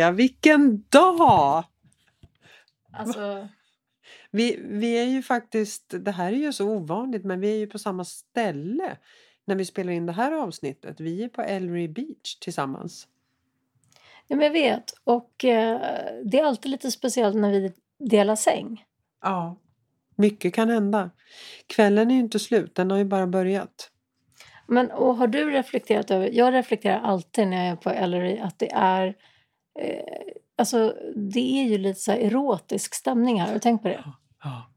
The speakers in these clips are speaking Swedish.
Andrea, vilken dag! Alltså, Vi, vi är ju faktiskt, det här är ju så ovanligt, men vi är ju på samma ställe när vi spelar in det här avsnittet. Vi är på Ellery Beach tillsammans. ja, men jag vet. Och eh, det är alltid lite speciellt när vi delar säng. Ja, mycket kan hända. Kvällen är ju inte slut, den har ju bara börjat. Men och har du reflekterat över, jag reflekterar alltid när jag är på Ellery att det är eh, Alltså det är ju lite så erotisk stämning här, har du tänkt på det? Ja.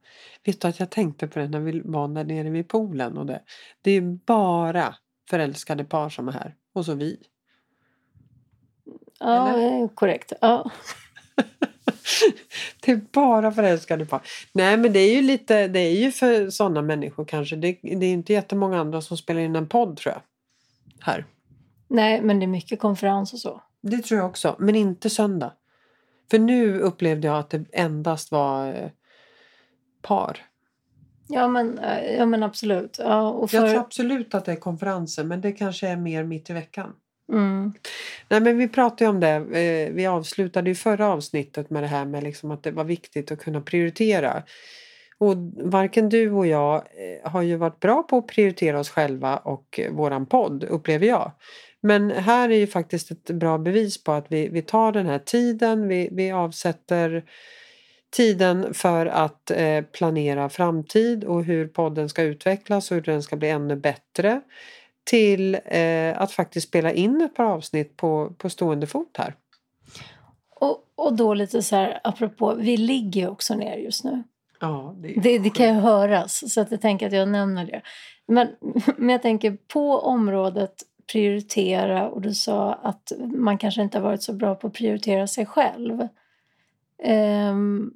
Vet du att jag tänkte på det när vi var där nere vid poolen och det. Det är bara förälskade par som är här. Och så vi. Ja, Eller? korrekt. Ja. det är bara förälskade par. Nej men det är ju lite, det är ju för sådana människor kanske. Det, det är inte jättemånga andra som spelar in en podd tror jag. Här. Nej, men det är mycket konferens och så. Det tror jag också. Men inte söndag. För nu upplevde jag att det endast var eh, par. Ja, men, eh, ja, men absolut. Ja, och Jag för, tror absolut att det är konferenser men det kanske är mer mitt i veckan. mm, Nej men vi pratade ju om det. eh, Vi avslutade ju förra avsnittet med det här med liksom att det var viktigt att kunna prioritera. Och varken du och jag har ju varit bra på att prioritera oss själva och våran podd upplever jag. Men här är ju faktiskt ett bra bevis på att vi, vi tar den här tiden, vi, vi avsätter tiden för att eh, planera framtid och hur podden ska utvecklas och hur den ska bli ännu bättre till eh, att faktiskt spela in ett par avsnitt på, på stående fot här. och, och då lite så här, apropå, vi ligger ju också ner just nu. Ja, det, Det, det kan ju höras, så att jag tänker att jag nämner det. Men, men jag tänker på området prioritera och du sa att man kanske inte har varit så bra på att prioritera sig själv. Um,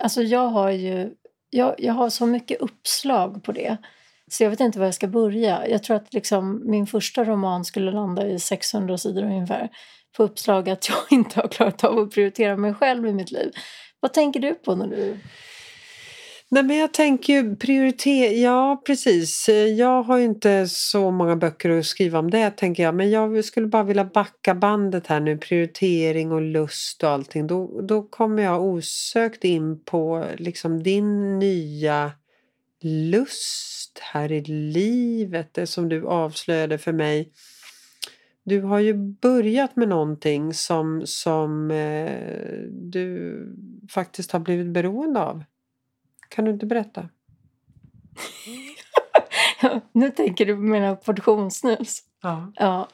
alltså jag har ju jag, jag har så mycket uppslag på det. Så jag vet inte var jag ska börja. Jag tror att liksom min första roman skulle landa i 600 sidor ungefär. På uppslag att jag inte har klarat av att prioritera mig själv i mitt liv. Vad tänker du på när du... Nej men jag tänker ju prioritera, ja precis. Jag har ju inte så många böcker att skriva om det tänker jag. Men jag skulle bara vilja backa bandet här nu. Prioritering och lust och allting. Då, då kommer jag osökt in på liksom din nya lust här i livet. Det som du avslöjade för mig. Du har ju börjat med någonting som, som eh, du faktiskt har blivit beroende av. Kan du inte berätta? nu tänker du på mina portionssnus. Ja. Ja,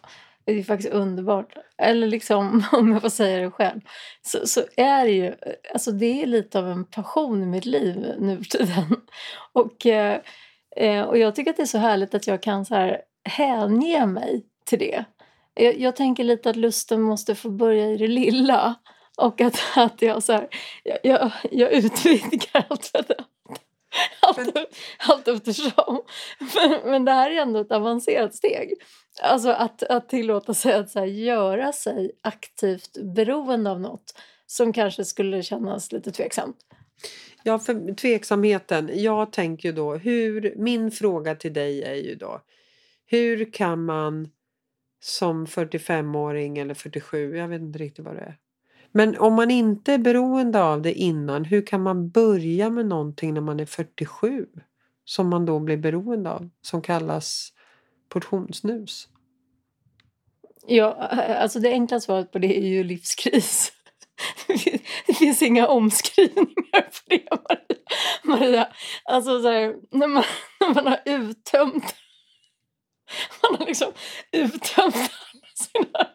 det är faktiskt underbart. Eller liksom, om jag får säga det själv, så, så är det ju, alltså det är lite av en passion i mitt liv nu för tiden. Och, eh, eh, och jag tycker att det är så härligt att jag kan så här hänge mig till det. Jag, jag tänker lite att lusten måste få börja i det lilla. Och att, att jag, så här, jag, jag, jag utvidgar allt för det. Allt, allt eftersom. Men, men det här är ändå ett avancerat steg. Alltså att, att tillåta sig att så här, göra sig aktivt beroende av något som kanske skulle kännas lite tveksamt. Ja, för tveksamheten. Jag tänker ju då, hur, min fråga till dig är ju då, hur kan man som 45-åring eller 47, jag vet inte riktigt vad det är. Men om man inte är beroende av det innan, hur kan man börja med någonting när man är 47? Som man då blir beroende av, som kallas portionssnus. Ja, alltså det enkla svaret på det är ju livskris. Det finns inga omskrivningar på det, Maria. Maria. Alltså så här, när, man, när man har uttömt man har liksom uttömt alla sina,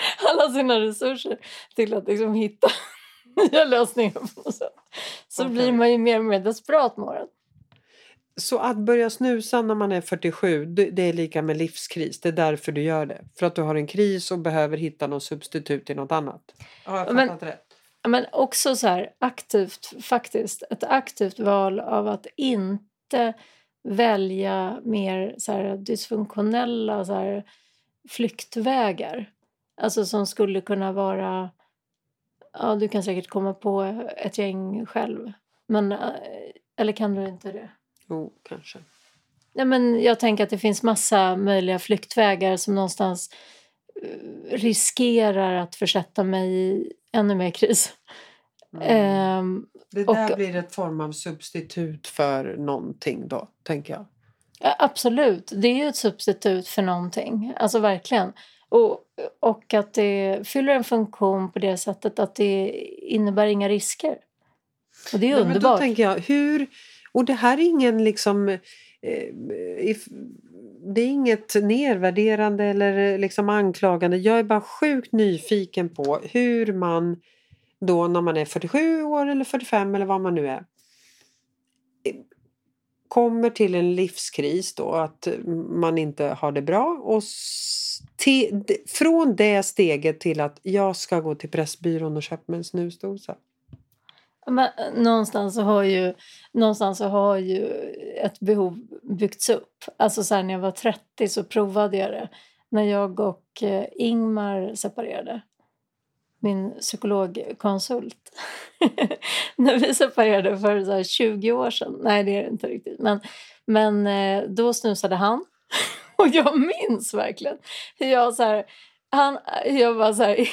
alla sina resurser till att liksom hitta nya lösningar på något sätt. Så Okej. blir man ju mer och mer desperat med åren. Så att börja snusa när man är 47, det är lika med livskris. Det är därför du gör det. För att du har en kris och behöver hitta något substitut till något annat. Har jag Men- fattat rätt? Men också så här aktivt, faktiskt, ett aktivt val av att inte välja mer så här dysfunktionella så här flyktvägar. Alltså som skulle kunna vara, ja du kan säkert komma på ett gäng själv. Men, eh, eller kan du inte det? Jo, kanske. Ja, men jag tänker att det finns massa möjliga flyktvägar som någonstans riskerar att försätta mig i ännu mer kris. Mm. Ehm, Det och- där blir ett form av substitut för någonting då, tänker jag. Ja, Absolut, det är ju ett substitut för någonting. Alltså verkligen. Och, och att det fyller en funktion på det sättet att det innebär inga risker. Och det är Nej, men då underbart. tänker jag, hur... Och det här är ingen liksom... Eh, if- det är inget nedvärderande eller liksom anklagande. Jag är bara sjukt nyfiken på hur man då när man är 47 år eller 45 eller vad man nu är eh, kommer till en livskris då att eh, man inte har det bra och till, från det steget till att jag ska gå till Pressbyrån och köpa mig en snusdosa. Men eh, någonstans så har ju, någonstans så har ju ett behov byggts upp. Alltså så här, när jag var 30 så provade jag det. När jag och eh, Ingmar separerade. Min psykologkonsult. när vi separerade för så här 20 år sedan. Nej, det är det inte riktigt. Men, men eh, då snusade han. Och jag minns verkligen hur jag så här, han, jag bara så här,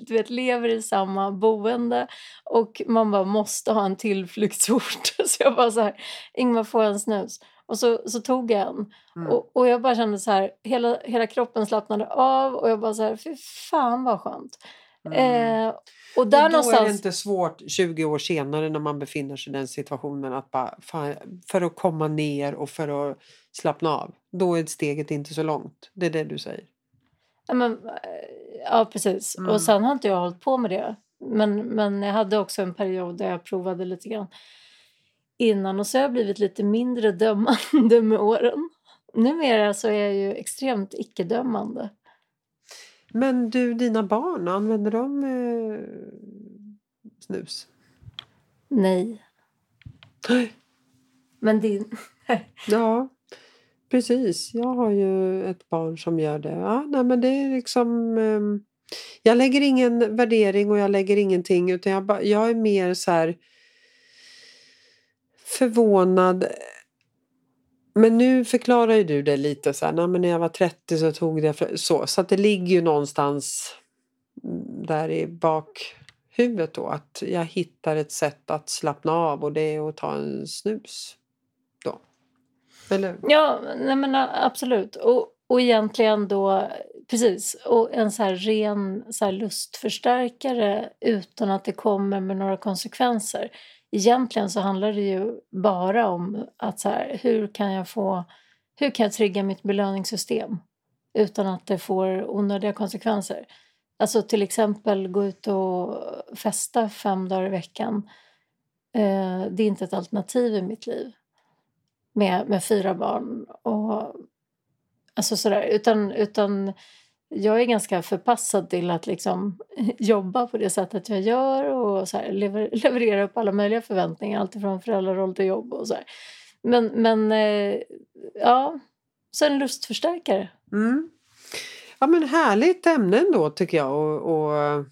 du vet, lever i samma boende och man bara måste ha en tillflyktsort. Så jag bara så här, Ingmar får en snus. Och så, så tog jag en. Mm. Och, och jag bara kände så här, hela, hela kroppen slappnade av och jag bara så här, fy fan vad skönt. Mm. Eh, och där och då är det någonstans... inte svårt 20 år senare när man befinner sig i den situationen att bara, för att komma ner och för att slappna av. Då är steget inte så långt. Det är det du säger. Ja, men, eh, ja precis. Mm. Och sen har inte jag hållit på med det. Men, men jag hade också en period där jag provade lite grann innan och så har jag blivit lite mindre dömande med åren. Numera så är jag ju extremt icke-dömande. Men du, dina barn, använder de eh, snus? Nej. Men din... Ja, precis. Jag har ju ett barn som gör det. Ja, nej, men det är liksom... ehm, jag lägger ingen värdering och jag lägger ingenting utan jag, bara, jag är mer så här förvånad. Men nu förklarar ju du det lite så här, nej, men när jag var 30 så tog det för, så. Så att det ligger ju någonstans där i bakhuvudet då att jag hittar ett sätt att slappna av och det är att ta en snus. Då. Eller? Ja, nej men absolut. Och, och egentligen då, precis, och en så här ren så här lustförstärkare utan att det kommer med några konsekvenser. Egentligen så handlar det ju bara om att så här, hur kan jag få, hur kan jag trigga mitt belöningssystem utan att det får onödiga konsekvenser. Alltså till exempel gå ut och festa fem dagar i veckan. Eh, det är inte ett alternativ i mitt liv med, med fyra barn. Och, alltså sådär, utan, utan jag är ganska förpassad till att liksom jobba på det sättet jag gör och så här, lever, leverera upp alla möjliga förväntningar, alltifrån föräldraroll till jobb och så här. Men, men eh, ja, så en lustförstärkare. Mm. Ja men härligt ämne ändå tycker jag och, och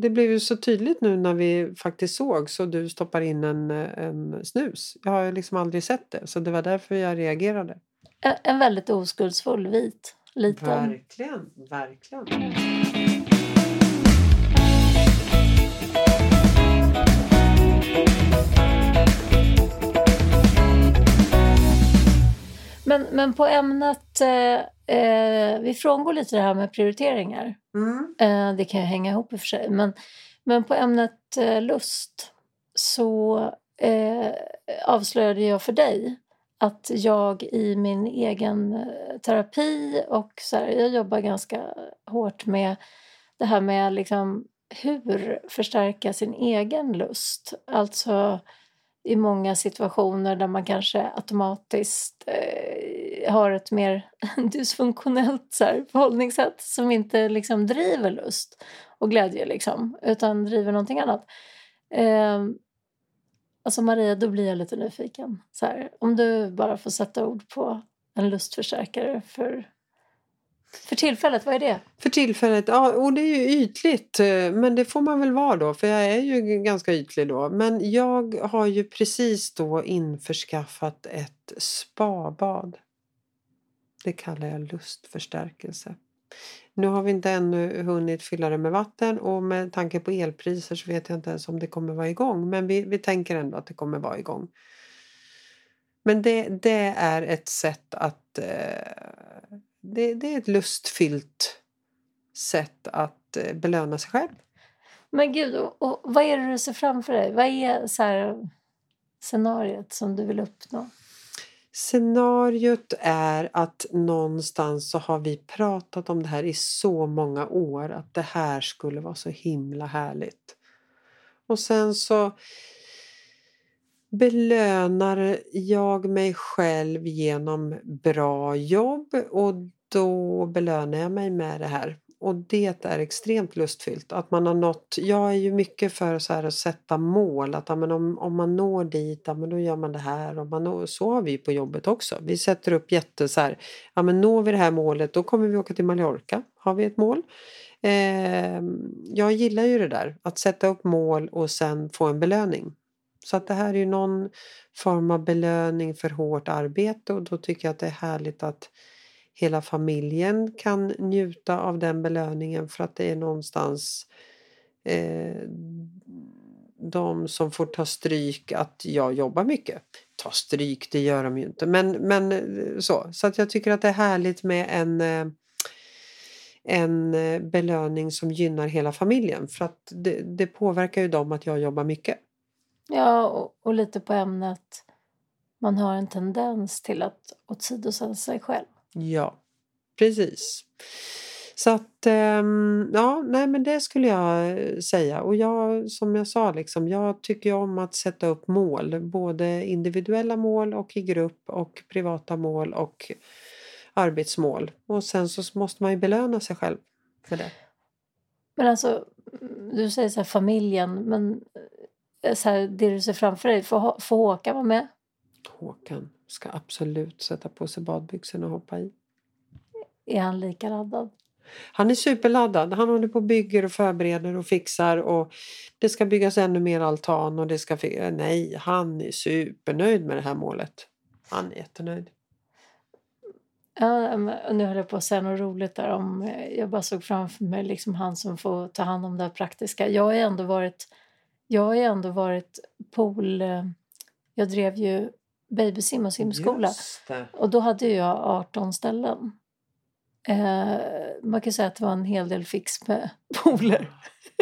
det blev ju så tydligt nu när vi faktiskt såg så du stoppar in en, en snus. Jag har liksom aldrig sett det så det var därför jag reagerade. En, en väldigt oskuldsfull vit liten. Verkligen, verkligen. Men, men på ämnet, eh, eh, vi frångår lite det här med prioriteringar. Mm. Eh, det kan ju hänga ihop i och för sig. Men, men på ämnet eh, lust så eh, avslöjade jag för dig att jag i min egen eh, terapi och så här, jag jobbar ganska hårt med det här med liksom hur förstärka sin egen lust. Alltså i många situationer där man kanske automatiskt eh, har ett mer dysfunktionellt så här, förhållningssätt som inte liksom driver lust och glädje liksom, utan driver någonting annat. Eh, alltså Maria, då blir jag lite nyfiken. Så här, om du bara får sätta ord på en lustförstärkare för, för tillfället, vad är det? För tillfället, ja och det är ju ytligt eh, men det får man väl vara då för jag är ju ganska ytlig då. Men jag har ju precis då införskaffat ett spabad. Det kallar jag lustförstärkelse. Nu har vi inte ännu hunnit fylla det med vatten och med tanke på elpriser så vet jag inte ens om det kommer vara igång. Men vi, vi tänker ändå att det kommer vara igång. Men det, det är ett sätt att... Eh, det, det är ett lustfyllt sätt att eh, belöna sig själv. Men gud, och, och vad är det du ser framför dig? Vad är så här, scenariot som du vill uppnå? Scenariot är att någonstans så har vi pratat om det här i så många år att det här skulle vara så himla härligt. Och sen så belönar jag mig själv genom bra jobb och då belönar jag mig med det här och det är extremt lustfyllt. Att man har nått, jag är ju mycket för så här att sätta mål. Att ja, men om, om man når dit, ja, men då gör man det här. Och man når, så har vi på jobbet också. Vi sätter upp jätte så här, ja men når vi det här målet då kommer vi åka till Mallorca. Har vi ett mål? Eh, jag gillar ju det där, att sätta upp mål och sen få en belöning. Så att det här är ju någon form av belöning för hårt arbete och då tycker jag att det är härligt att hela familjen kan njuta av den belöningen för att det är någonstans eh, de som får ta stryk att jag jobbar mycket. Ta stryk, det gör de ju inte. Men, men eh, så. Så att jag tycker att det är härligt med en, eh, en eh, belöning som gynnar hela familjen. För att det, det påverkar ju dem att jag jobbar mycket. Ja, och, och lite på ämnet man har en tendens till att åsidosätta sig själv. Ja, precis. Så att, ehm, ja, nej men det skulle jag säga. Och jag, som jag sa, liksom, jag tycker om att sätta upp mål. Både individuella mål och i grupp och privata mål och arbetsmål. Och sen så måste man ju belöna sig själv för det. Men alltså, du säger så här, familjen, men eh, så här, det du ser framför dig, får, får Håkan vara med? Håkan ska absolut sätta på sig badbyxorna och hoppa i. Är han lika laddad? Han är superladdad. Han håller på och bygger och förbereder och fixar och det ska byggas ännu mer altan och det ska... Nej, han är supernöjd med det här målet. Han är jättenöjd. Ja, nu höll jag på att säga något roligt där om... Jag bara såg framför mig liksom han som får ta hand om det praktiska. Jag har ändå varit... Jag har ändå varit pool... Eh, jag drev ju babysim och simskola. Och då hade jag 18 ställen. Eh, man kan säga att det var en hel del fix med pooler.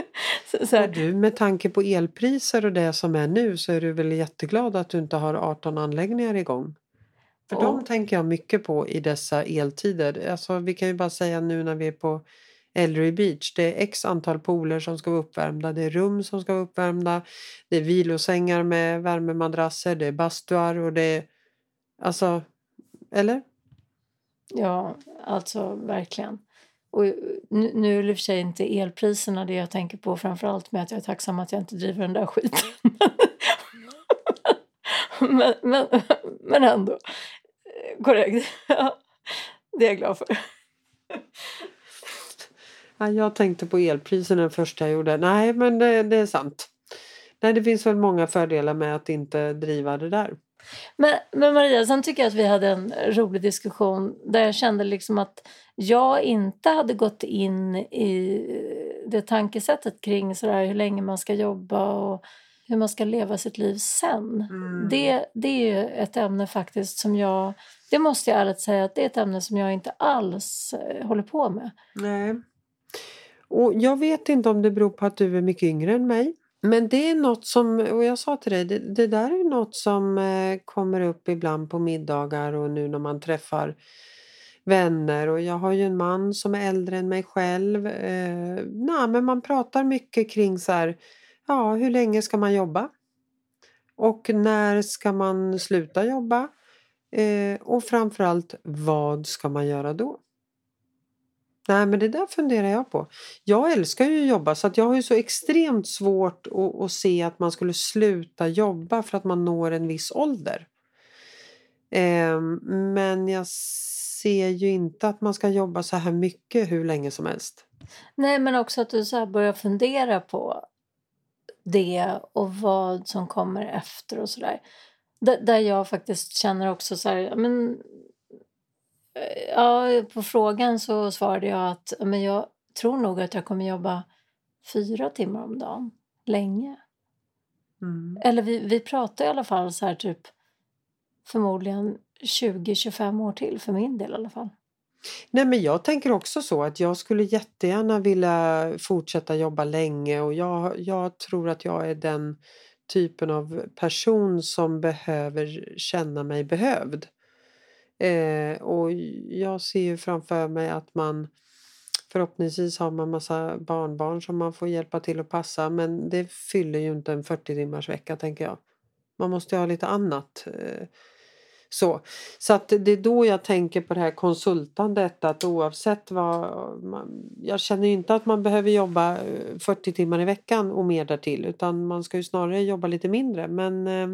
så, så du, med tanke på elpriser och det som är nu så är du väl jätteglad att du inte har 18 anläggningar igång? För och, de tänker jag mycket på i dessa eltider. Alltså, vi kan ju bara säga nu när vi är på Ellery Beach. Det är x antal pooler som ska vara uppvärmda. Det är rum som ska vara uppvärmda. Det är vilosängar med värmemadrasser. Det är bastuar och det är... Alltså, eller? Ja, alltså verkligen. Och eh, nu, nu är det i och för sig inte elpriserna det jag tänker på framförallt med att jag är tacksam att jag inte driver den där skiten. men, men, men ändå. Korrekt. Ja, det är jag glad för. Ja, jag tänkte på elpriserna den första jag gjorde. Nej, men det, det är sant. Nej, det finns väl många fördelar med att inte driva det där. Men, men Maria, sen tycker jag att vi hade en rolig diskussion där jag kände liksom att jag inte hade gått in i det tankesättet kring sådär hur länge man ska jobba och hur man ska leva sitt liv sen. Mm. Det, det är ett ämne faktiskt som jag, det måste jag ärligt säga, att det är ett ämne som jag inte alls eh, håller på med. Nej. Och jag vet inte om det beror på att du är mycket yngre än mig. Men det är något som, och jag sa till dig, det, det där är något som eh, kommer upp ibland på middagar och nu när man träffar vänner och jag har ju en man som är äldre än mig själv. Eh, nej, men man pratar mycket kring så här, ja hur länge ska man jobba? Och när ska man sluta jobba? Eh, och framförallt vad ska man göra då? Nej, men det där funderar jag på. Jag älskar ju att jobba så att jag har ju så extremt svårt att, att se att man skulle sluta jobba för att man når en viss ålder. Eh, men jag ser ju inte att man ska jobba så här mycket hur länge som helst. Nej, men också att du så börjar fundera på det och vad som kommer efter och sådär. Där jag faktiskt känner också så här, men ja, på frågan så svarade jag att men jag tror nog att jag kommer jobba fyra timmar om dagen länge. Mm. Eller vi, vi pratar i alla fall så här typ förmodligen 20-25 år till för min del i alla fall. Nej men jag tänker också så att jag skulle jättegärna vilja fortsätta jobba länge och jag, jag tror att jag är den typen av person som behöver känna mig behövd. Eh, och jag ser ju framför mig att man förhoppningsvis har man massa barnbarn som man får hjälpa till att passa men det fyller ju inte en 40 timmars vecka tänker jag. Man måste ju ha lite annat. Eh, så, så att det är då jag tänker på det här konsultandet att oavsett vad... Man, jag känner inte att man behöver jobba eh, 40 timmar i veckan och mer därtill utan man ska ju snarare jobba lite mindre men eh,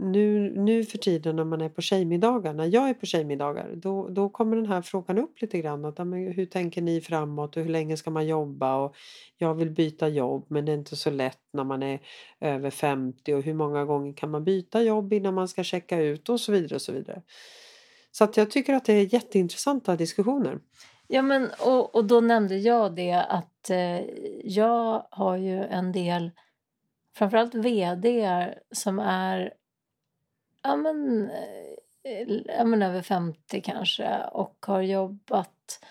nu, nu för tiden när man är på tjejmiddagar, när jag är på tjejmiddagar, då, då kommer den här frågan upp lite grann. Att, men, hur tänker ni framåt och hur länge ska man jobba? Och jag vill byta jobb men det är inte så lätt när man är över 50 och hur många gånger kan man byta jobb innan man ska checka ut och så vidare. och Så vidare. Så att jag tycker att det är jätteintressanta diskussioner. Ja, men och, och då nämnde jag det att eh, jag har ju en del framförallt vd som är ja, men, eh, ja, men över 50 kanske och har jobbat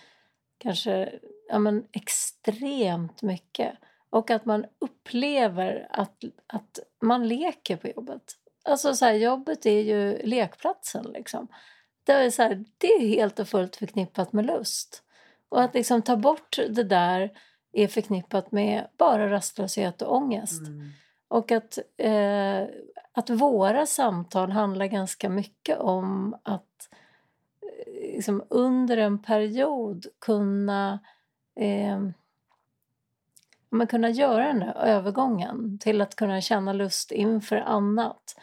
kanske ja, men, extremt mycket. Och att man upplever att, att man leker på jobbet. Alltså så här, jobbet är ju lekplatsen liksom. Det är, så här, det är helt och fullt förknippat med lust. Och att liksom ta bort det där är förknippat med bara rastlöshet och ångest. Mm. Och att, eh, att våra samtal handlar ganska mycket om att eh, liksom under en period kunna eh, man kunna göra den här övergången till att kunna känna lust inför annat.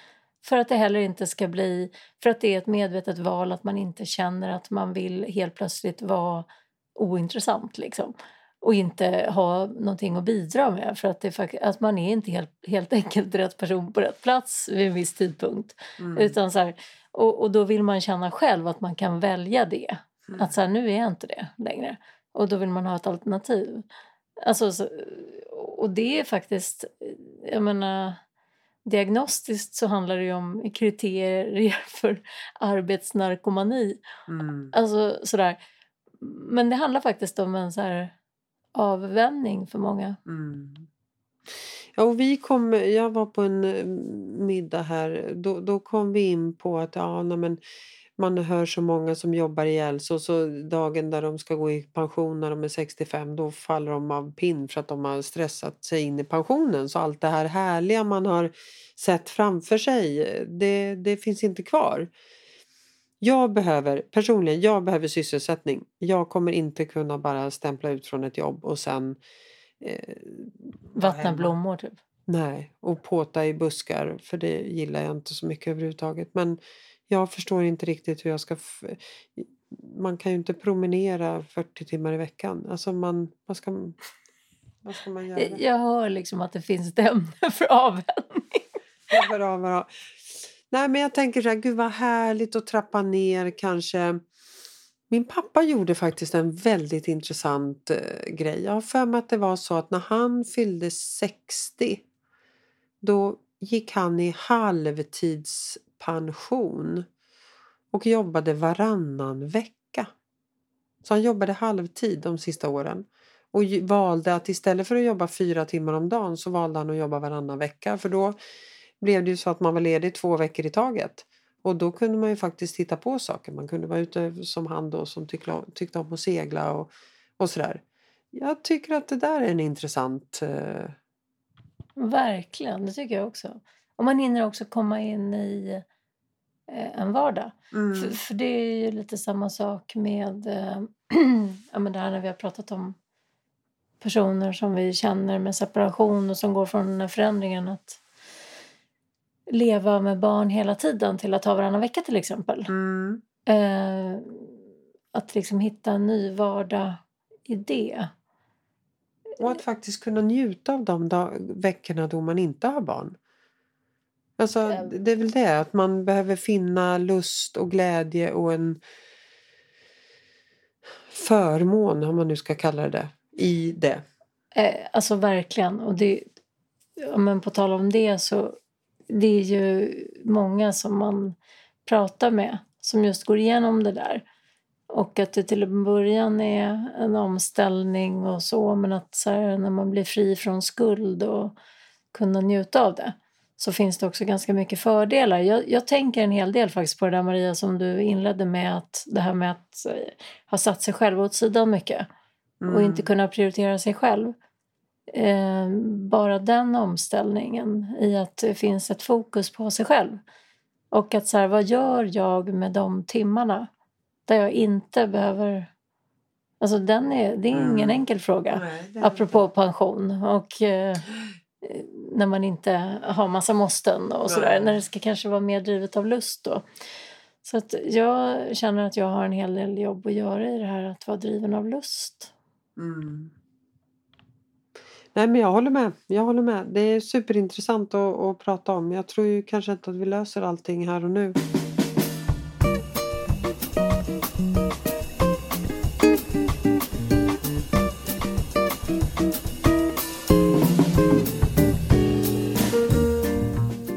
För att det heller inte ska bli, för att det är ett medvetet val att man inte känner att man vill helt plötsligt vara ointressant liksom och inte ha någonting att bidra med för att, det, att man är inte helt, helt enkelt rätt person på rätt plats vid en viss tidpunkt. Mm. Utan så här, och, och då vill man känna själv att man kan välja det. Mm. Att så här, nu är jag inte det längre. Och då vill man ha ett alternativ. Alltså, så, och det är faktiskt, jag menar diagnostiskt så handlar det ju om kriterier för arbetsnarkomani. Mm. Alltså sådär. Men det handlar faktiskt om en så här avvänjning för många. Mm. Ja, och vi kom, jag var på en eh, middag här. Då, då kom vi in på att ja, nej, men man hör så många som jobbar ihjäl sig och så dagen där de ska gå i pension när de är 65 då faller de av pinn för att de har stressat sig in i pensionen. Så allt det här härliga man har sett framför sig eh, det, det finns inte kvar. Jag behöver personligen, jag behöver sysselsättning. Jag kommer inte kunna bara stämpla ut från ett jobb och sen eh, Vattna blommor typ? Nej, och påta i buskar för det gillar jag inte så mycket överhuvudtaget. Men jag förstår inte riktigt hur jag ska... Man kan ju inte promenera 40 timmar i veckan. Alltså man, vad, ska, vad ska man göra? Jag hör liksom att det finns ett ämne för avvändning. Nej, men jag tänker så här, gud vad härligt att trappa ner kanske. Min pappa gjorde faktiskt en väldigt intressant eh, grej. Jag har för mig att det var så att när han fyllde 60 då gick han i halvtidspension och jobbade varannan vecka. Så han jobbade halvtid de sista åren och valde att istället för att jobba fyra timmar om dagen så valde han att jobba varannan vecka för då blev det ju så att man var ledig två veckor i taget. Och då kunde man ju faktiskt titta på saker. Man kunde vara ute som han då som tyckte, tyckte om att segla och, och sådär. Jag tycker att det där är en intressant... Uh... Verkligen, det tycker jag också. Och man hinner också komma in i eh, en vardag. Mm. För, för, det är ju lite samma sak med eh, ja, men det här när vi har pratat om personer som vi känner med separation och som går från den här förändringen. Att leva med barn hela tiden till att ha varannan vecka till exempel. Mm. Eh, att liksom hitta en ny vardag i det. Och att faktiskt kunna njuta av de dag- veckorna då man inte har barn. Alltså, det är väl det, att man behöver finna lust och glädje och en förmån, om man nu ska kalla det i det. Eh, alltså verkligen. Och det, ja, men på tal om det så det är ju många som man pratar med som just går igenom det där. Och att det till en början är en omställning och så men att så här, när man blir fri från skuld och kunna njuta av det så finns det också ganska mycket fördelar. Jag, jag, tänker en hel del faktiskt på det där Maria som du inledde med att det här med att eh, ha satt sig själv åt sidan mycket mm. och inte kunna prioritera sig själv. Eh, bara den omställningen i att det finns ett fokus på sig själv. Och att så här, vad gör jag med de timmarna där jag inte behöver... Alltså den är, det är ingen mm. enkel fråga, Nej, apropå inte. pension. Och eh, när man inte har massa måsten och sådär. När det ska kanske vara mer drivet av lust då. Så att jag känner att jag har en hel del jobb att göra i det här att vara driven av lust. Mm. Nej men jag håller med. Jag håller med. Det är superintressant att, att prata om. Jag tror ju kanske inte att vi löser allting här och nu.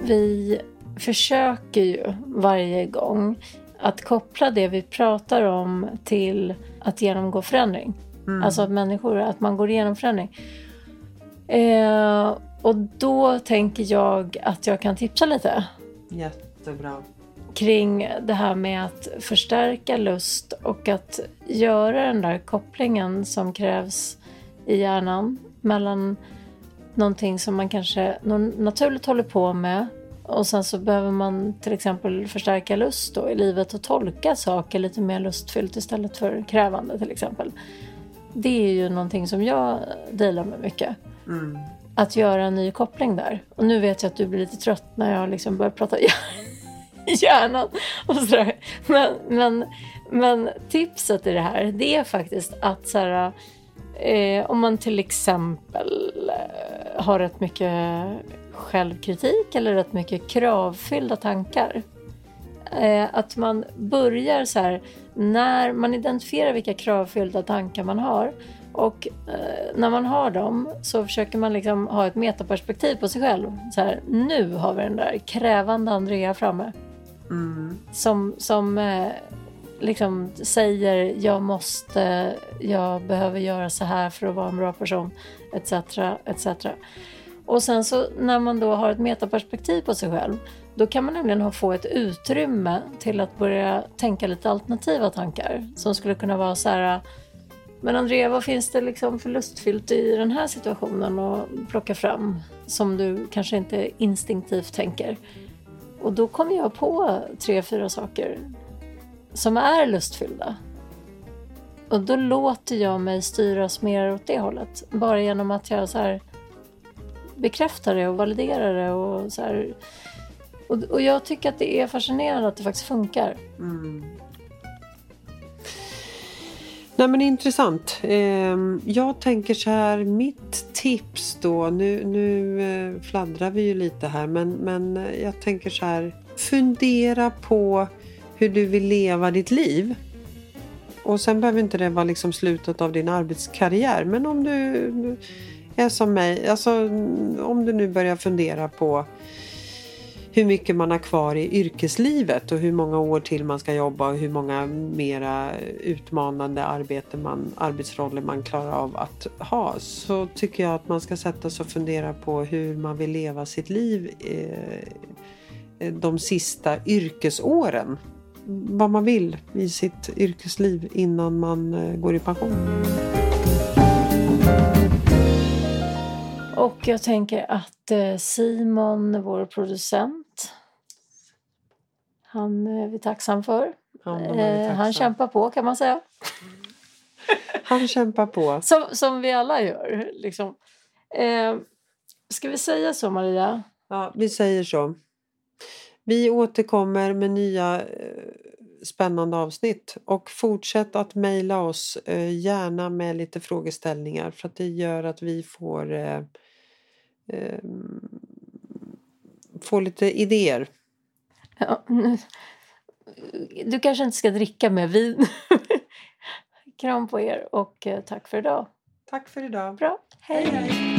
Vi försöker ju varje gång att koppla det vi pratar om till att genomgå förändring. Mm. Alltså att människor, att man går igenom förändring. Eh, och då tänker jag att jag kan tipsa lite. Jättebra. Kring det här med att förstärka lust och att göra den där kopplingen som krävs i hjärnan mellan någonting som man kanske naturligt håller på med och sen så behöver man till exempel förstärka lust då i livet och tolka saker lite mer lustfyllt istället för krävande till exempel. Det är ju någonting som jag delar med mycket. Mm. Att göra en ny koppling där. Och nu vet jag att du blir lite trött när jag liksom börjar prata hjärnan och sådär. Men, men, men tipset i det här, det är faktiskt att så här, eh, om man till exempel eh, har rätt mycket självkritik eller rätt mycket kravfyllda tankar. Eh, att man börjar så här, när man identifierar vilka kravfyllda tankar man har och eh, när man har dem så försöker man liksom ha ett metaperspektiv på sig själv. Så här, nu har vi den där krävande Andrea framme. Mm. Som, som eh, liksom säger jag måste, jag behöver göra så här för att vara en bra person, etc. etc. Och sen så när man då har ett metaperspektiv på sig själv då kan man nämligen få ett utrymme till att börja tänka lite alternativa tankar som skulle kunna vara så här men Andrea, vad finns det liksom för lustfyllt i den här situationen att plocka fram som du kanske inte instinktivt tänker? Och då kommer jag på tre, fyra saker som är lustfyllda. Och då låter jag mig styras mer åt det hållet. Bara genom att jag så här bekräftar det och validerar det. Och, så här. Och, och jag tycker att det är fascinerande att det faktiskt funkar. Mm. Nej men intressant. Ehm, jag tänker så här, mitt tips då, nu, nu eh, fladdrar vi ju lite här men, men jag tänker så här, fundera på hur du vill leva ditt liv. Och sen behöver inte det vara liksom slutet av din arbetskarriär men om du är som mig, alltså om du nu börjar fundera på hur mycket man har kvar i yrkeslivet och hur många år till man ska jobba och hur många mera utmanande arbete man, arbetsroller man klarar av att ha så tycker jag att man ska sätta sig och fundera på hur man vill leva sitt liv eh, de sista yrkesåren. Vad man vill i sitt yrkesliv innan man eh, går i pension. Och jag tänker att eh, Simon, vår producent, han är vi tacksam för. Ja, eh, han kämpar på kan man säga. Han kämpar på. Som, som vi alla gör. Liksom. Eh, ska vi säga så Maria? Ja, vi säger så. Vi återkommer med nya eh, spännande avsnitt och fortsätt att mejla oss eh, gärna med lite frågeställningar för att det gör att vi får eh, få lite idéer. Ja, du kanske inte ska dricka mer vin. Kram på er och eh, tack för idag. Tack för idag. Bra, hej! hej.